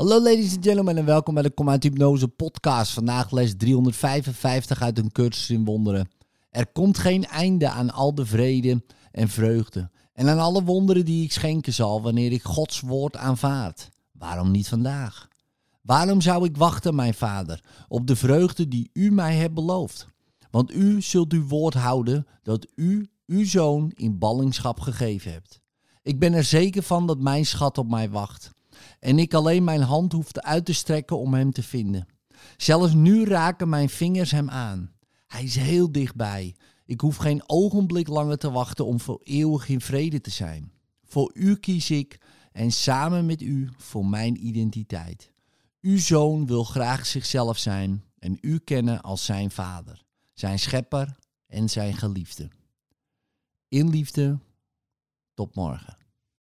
Hallo ladies and gentlemen en welkom bij de Kom uit Hypnose podcast. Vandaag les 355 uit een cursus in wonderen. Er komt geen einde aan al de vrede en vreugde en aan alle wonderen die ik schenken zal wanneer ik Gods woord aanvaard. Waarom niet vandaag? Waarom zou ik wachten, mijn vader, op de vreugde die u mij hebt beloofd? Want u zult uw woord houden dat u uw zoon in ballingschap gegeven hebt. Ik ben er zeker van dat mijn schat op mij wacht en ik alleen mijn hand hoefde uit te strekken om hem te vinden. Zelfs nu raken mijn vingers hem aan. Hij is heel dichtbij. Ik hoef geen ogenblik langer te wachten om voor eeuwig in vrede te zijn. Voor u kies ik en samen met u voor mijn identiteit. Uw zoon wil graag zichzelf zijn en u kennen als zijn vader, zijn schepper en zijn geliefde. In liefde, tot morgen.